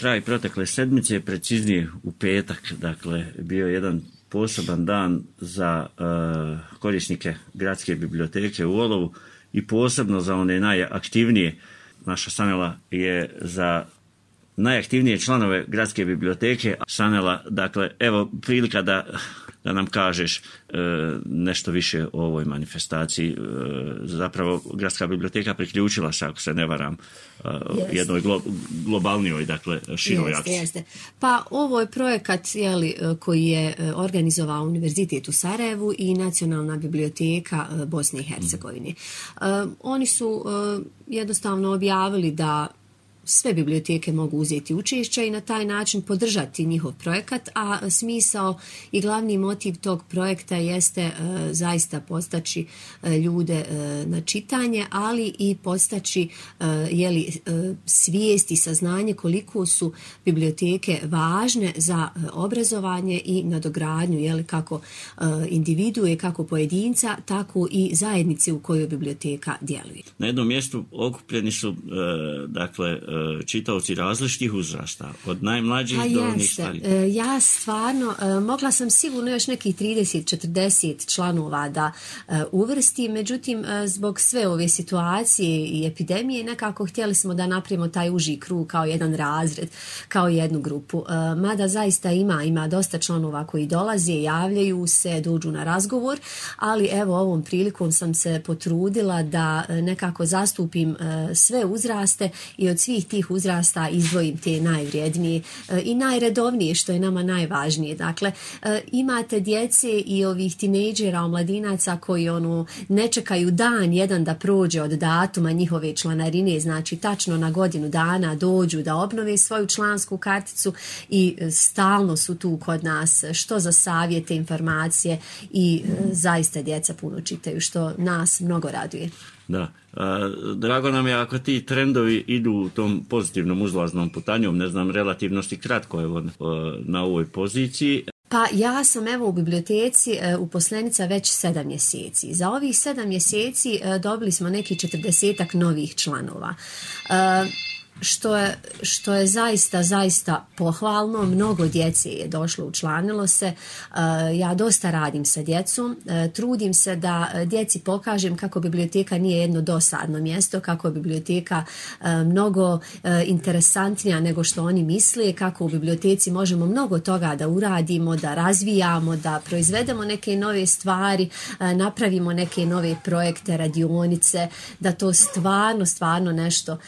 kraj protekle sedmice, preciznije u petak, dakle, bio jedan poseban dan za e, korisnike gradske biblioteke u Olovu i posebno za one najaktivnije. Naša Sanela je za najaktivnije članove gradske biblioteke. Sanela, dakle, evo prilika da, da nam kažeš e, nešto više o ovoj manifestaciji. E, zapravo, gradska biblioteka priključila se, ako se ne varam, e, jednoj globalnijoj, dakle, široj jeste, jeste. Pa ovo je projekat koji je organizovao Univerzitet u Sarajevu i Nacionalna biblioteka Bosne i Hercegovine. Mhm. Oni su jednostavno objavili da sve biblioteke mogu uzeti učešća i na taj način podržati njihov projekat, a smisao i glavni motiv tog projekta jeste e, zaista postaći e, ljude e, na čitanje, ali i postaći jeli, svijest i saznanje koliko su biblioteke važne za obrazovanje i nadogradnju jeli, kako individuje, kako pojedinca, tako i zajednice u kojoj biblioteka djeluje. Na jednom mjestu okupljeni su dakle E, čitaoci različitih uzrasta, od najmlađih pa do onih e, Ja stvarno, e, mogla sam sigurno još nekih 30-40 članova da uvrsti, međutim, zbog sve ove situacije i epidemije nekako htjeli smo da napravimo taj uži krug kao jedan razred, kao jednu grupu. Mada zaista ima, ima dosta članova koji dolaze, javljaju se, dođu na razgovor, ali evo ovom prilikom sam se potrudila da nekako zastupim sve uzraste i od svih tih uzrasta izdvojim te najvrijednije e, i najredovnije što je nama najvažnije. Dakle, e, imate djece i ovih tinejdžera, omladinaca koji ono ne čekaju dan jedan da prođe od datuma njihove članarine, znači tačno na godinu dana dođu da obnove svoju člansku karticu i e, stalno su tu kod nas što za savjete, informacije i zaista djeca puno čitaju što nas mnogo raduje. Da. Drago nam je ako ti trendovi idu u tom pozitivnom uzlaznom putanjom, ne znam, relativno si kratko e, na ovoj poziciji. Pa ja sam evo u biblioteci e, uposlenica već sedam mjeseci. Za ovih sedam mjeseci e, dobili smo neki četrdesetak novih članova što je, što je zaista, zaista pohvalno. Mnogo djece je došlo, učlanilo se. E, ja dosta radim sa djecom. E, trudim se da e, djeci pokažem kako biblioteka nije jedno dosadno mjesto, kako je biblioteka mnogo interesantnija nego što oni misle, kako u biblioteci možemo mnogo toga da uradimo, da razvijamo, da proizvedemo neke nove stvari, napravimo neke nove projekte, radionice, da to stvarno, stvarno nešto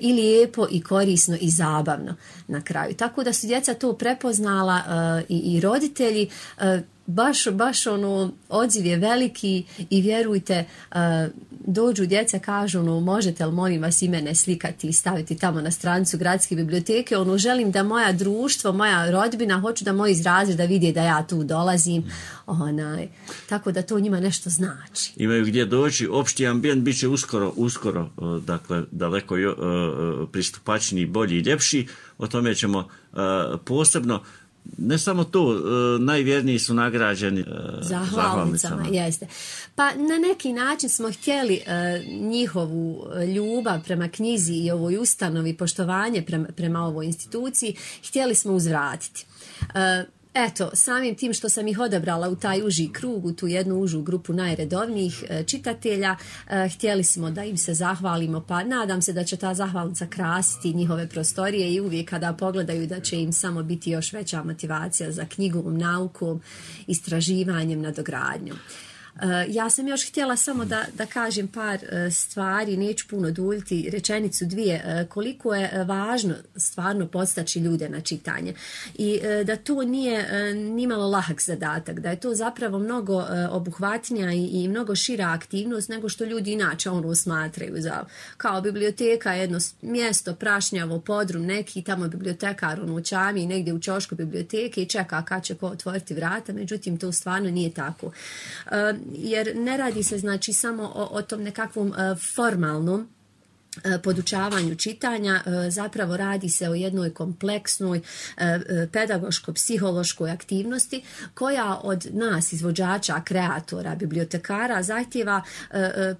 i lijepo i korisno i zabavno na kraju. Tako da su djeca to prepoznala e, i, i roditelji. E, baš, baš ono, odziv je veliki i vjerujte, e, dođu djeca, kažu možete li molim vas imene slikati i staviti tamo na stranicu gradske biblioteke, ono, želim da moja društvo, moja rodbina, hoću da moj iz da vidi da ja tu dolazim, onaj, tako da to njima nešto znači. Imaju gdje doći, opšti ambijent bit će uskoro, uskoro, e, dakle, daleko e, e, pristupačniji, bolji i ljepši, o tome ćemo posebno ne samo tu, e, najvjerniji su nagrađeni e, zahvalnicama. Jeste. Pa na neki način smo htjeli e, njihovu ljubav prema knjizi i ovoj ustanovi, poštovanje prema, prema ovoj instituciji, htjeli smo uzvratiti eto, samim tim što sam ih odabrala u taj uži krug, u tu jednu užu grupu najredovnijih e, čitatelja, e, htjeli smo da im se zahvalimo, pa nadam se da će ta zahvalnica krasiti njihove prostorije i uvijek kada pogledaju da će im samo biti još veća motivacija za knjigovom naukom, istraživanjem, nadogradnjom. Eh, ja sam još htjela samo da, da kažem par eh, stvari, neću puno duljiti, rečenicu dvije, eh, koliko je važno stvarno postaći ljude na čitanje i da to nije nimalo lahak zadatak, da je to zapravo mnogo obuhvatnija i, mnogo šira aktivnost nego što ljudi inače ono smatraju za, kao biblioteka jedno mjesto, prašnjavo, podrum, neki tamo bibliotekar ono čami negdje u čošku biblioteke i čeka kad će ko otvoriti vrata, međutim to stvarno nije tako jer ne radi se znači samo o, o tom nekakvom e, formalnom E, podučavanju čitanja e, zapravo radi se o jednoj kompleksnoj e, pedagoško-psihološkoj aktivnosti koja od nas izvođača, kreatora, bibliotekara zahtjeva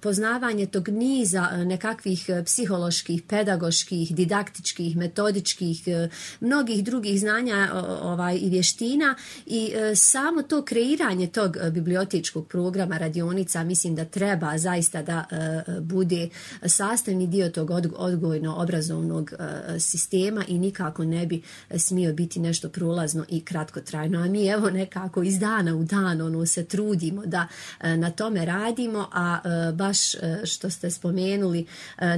poznavanje tog niza nekakvih psiholoških, pedagoških, didaktičkih, metodičkih, mnogih drugih znanja ovaj, i vještina i samo to kreiranje tog bibliotičkog programa radionica mislim da treba zaista da bude sastavni dio tog odgojno-obrazovnog e, sistema i nikako ne bi smio biti nešto prolazno i kratkotrajno. A mi evo nekako iz dana u dan ono, se trudimo da e, na tome radimo, a e, baš što ste spomenuli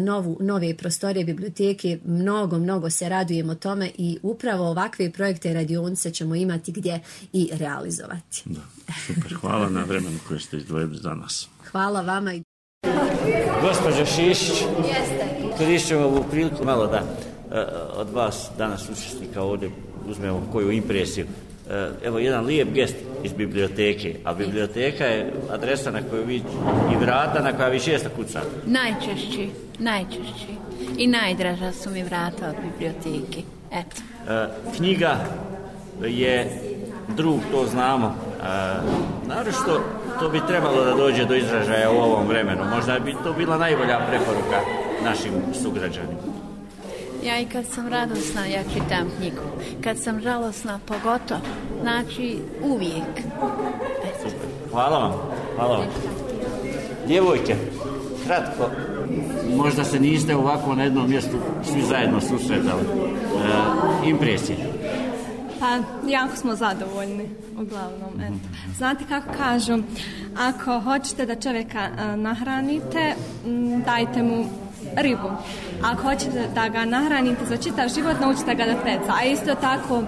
novu, nove prostorije biblioteke, mnogo, mnogo se radujemo tome i upravo ovakve projekte radionice ćemo imati gdje i realizovati. Da, super. Hvala na vremenu koje ste izdvojili za nas. Hvala vama. Gospodin Šišić, Koristimo ovu priliku malo da e, od vas danas učesnika ovdje uzmemo koju impresiju. E, evo jedan lijep gest iz biblioteke, a biblioteka je adresa na koju vi i vrata na koja vi često kuca. Najčešći, najčešći. I najdraža su mi vrata od biblioteke. Eto. E, knjiga je drug, to znamo. E, što to bi trebalo da dođe do izražaja u ovom vremenu. Možda bi to bila najbolja preporuka našim sugrađanima. Ja i kad sam radosna, ja čitam knjigu. Kad sam žalosna, pogotovo. Znači, uvijek. Super. Hvala vam. Hvala vam. Djevojke, kratko, možda se niste ovako na jednom mjestu svi zajedno susretali. E, impresije. Pa, jako smo zadovoljni, uglavnom, mhm, mhm. Znate kako kažu, ako hoćete da čovjeka e, nahranite, dajte mu ribu. Ako hoćete da ga nahranite za čitav život, naučite ga da peca. A isto tako,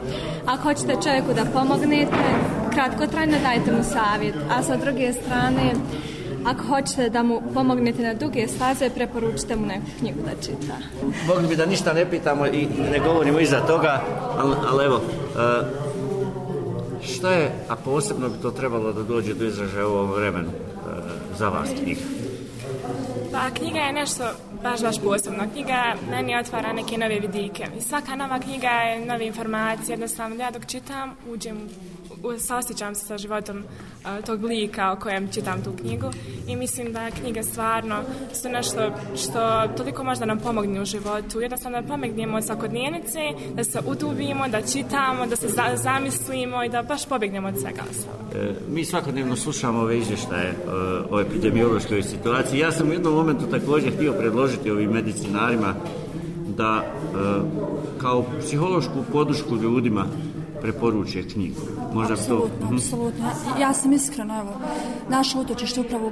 ako hoćete čovjeku da pomognete, kratkotrajno dajte mu savjet. A sa druge strane, ako hoćete da mu pomognete na duge staze, preporučite mu neku knjigu da čita. Mogli bi da ništa ne pitamo i ne govorimo iza toga, ali, evo, e, što je, a posebno bi to trebalo da dođe do izražaja u ovom vremenu e, za vas knjiga? Pa knjiga je nešto baš, baš posebno. Knjiga meni otvara neke nove vidike. svaka nova knjiga je nove informacije. Jednostavno, ja dok čitam, uđem sasjećam se sa životom e, tog lika o kojem čitam tu knjigu i mislim da knjige stvarno su nešto što toliko možda nam pomogne u životu. Jednostavno da pomognemo od svakodnjenice, da se udubimo, da čitamo, da se zamislimo i da baš pobjegnemo od svega. E, mi svakodnevno slušamo ove izvještaje e, o epidemiološkoj situaciji. Ja sam u jednom momentu također htio predložiti ovim medicinarima da e, kao psihološku podršku ljudima preporuče knjigu možda to... Mhm. Apsolutno, ja sam iskreno, evo, naše utočište upravo u,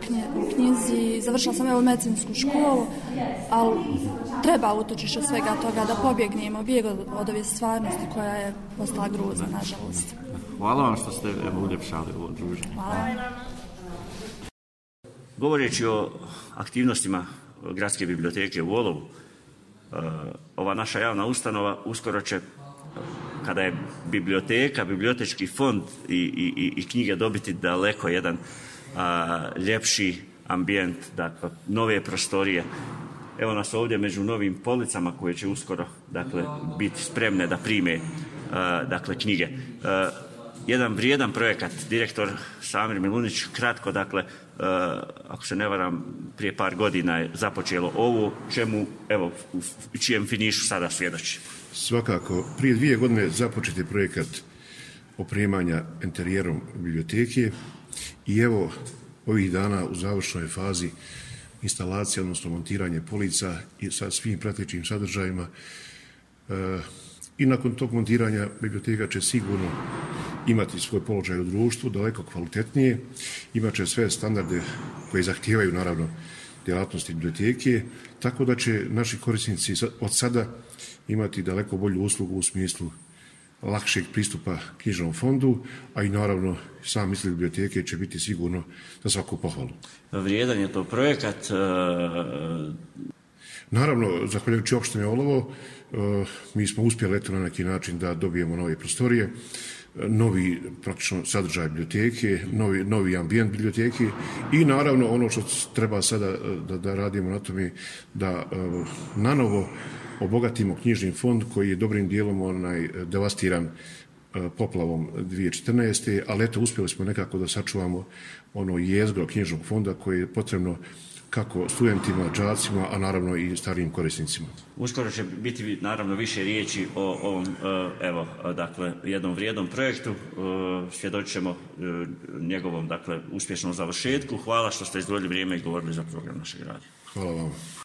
knjizi, završila sam evo medicinsku školu, ali treba utočište svega toga da pobjegnemo, bijeg od, od ove stvarnosti koja je postala gruza, nažalost. Hvala vam što ste evo, uljepšali ovo druženje. Hvala. Govoreći o aktivnostima Gradske biblioteke u Olovu, e, ova naša javna ustanova uskoro će kada je biblioteka, bibliotečki fond i, i, knjige dobiti daleko jedan ljepši ambijent, dakle, nove prostorije. Evo nas ovdje među novim policama koje će uskoro dakle, biti spremne da prime dakle, knjige. jedan vrijedan projekat, direktor Samir Milunić, kratko, dakle, ako se ne varam, prije par godina je započelo ovo, čemu, evo, u čijem finišu sada svjedoči. Svakako, prije dvije godine započet projekat opremanja enterijerom biblioteke i evo ovih dana u završnoj fazi instalacija, odnosno montiranje polica i sa svim pratećim sadržajima. E, I nakon tog montiranja biblioteka će sigurno imati svoj položaj u društvu daleko kvalitetnije, imat će sve standarde koje zahtijevaju naravno djelatnosti biblioteke, tako da će naši korisnici od sada imati daleko bolju uslugu u smislu lakšeg pristupa knjižnom fondu, a i naravno sam misli biblioteke će biti sigurno za svaku pohvalu. Vrijedan je to projekat. E, naravno, zahvaljujući opštine Olovo, e, mi smo uspjeli eto na neki način da dobijemo nove prostorije novi praktično sadržaj biblioteke, novi, novi ambijent biblioteke i naravno ono što treba sada e, da, da radimo na tome da e, nanovo obogatimo knjižni fond koji je dobrim dijelom onaj e, devastiran poplavom 2014. ali eto uspjeli smo nekako da sačuvamo ono jezgro knjižnog fonda koje je potrebno kako studentima, džacima, a naravno i starijim korisnicima. Uskoro će biti naravno više riječi o ovom e, evo e, dakle jednom vrijednom projektu. E, ćemo njegovom dakle uspješnom završetku. Hvala što ste izdvojili vrijeme i govorili za program našeg radija. Hvala vam.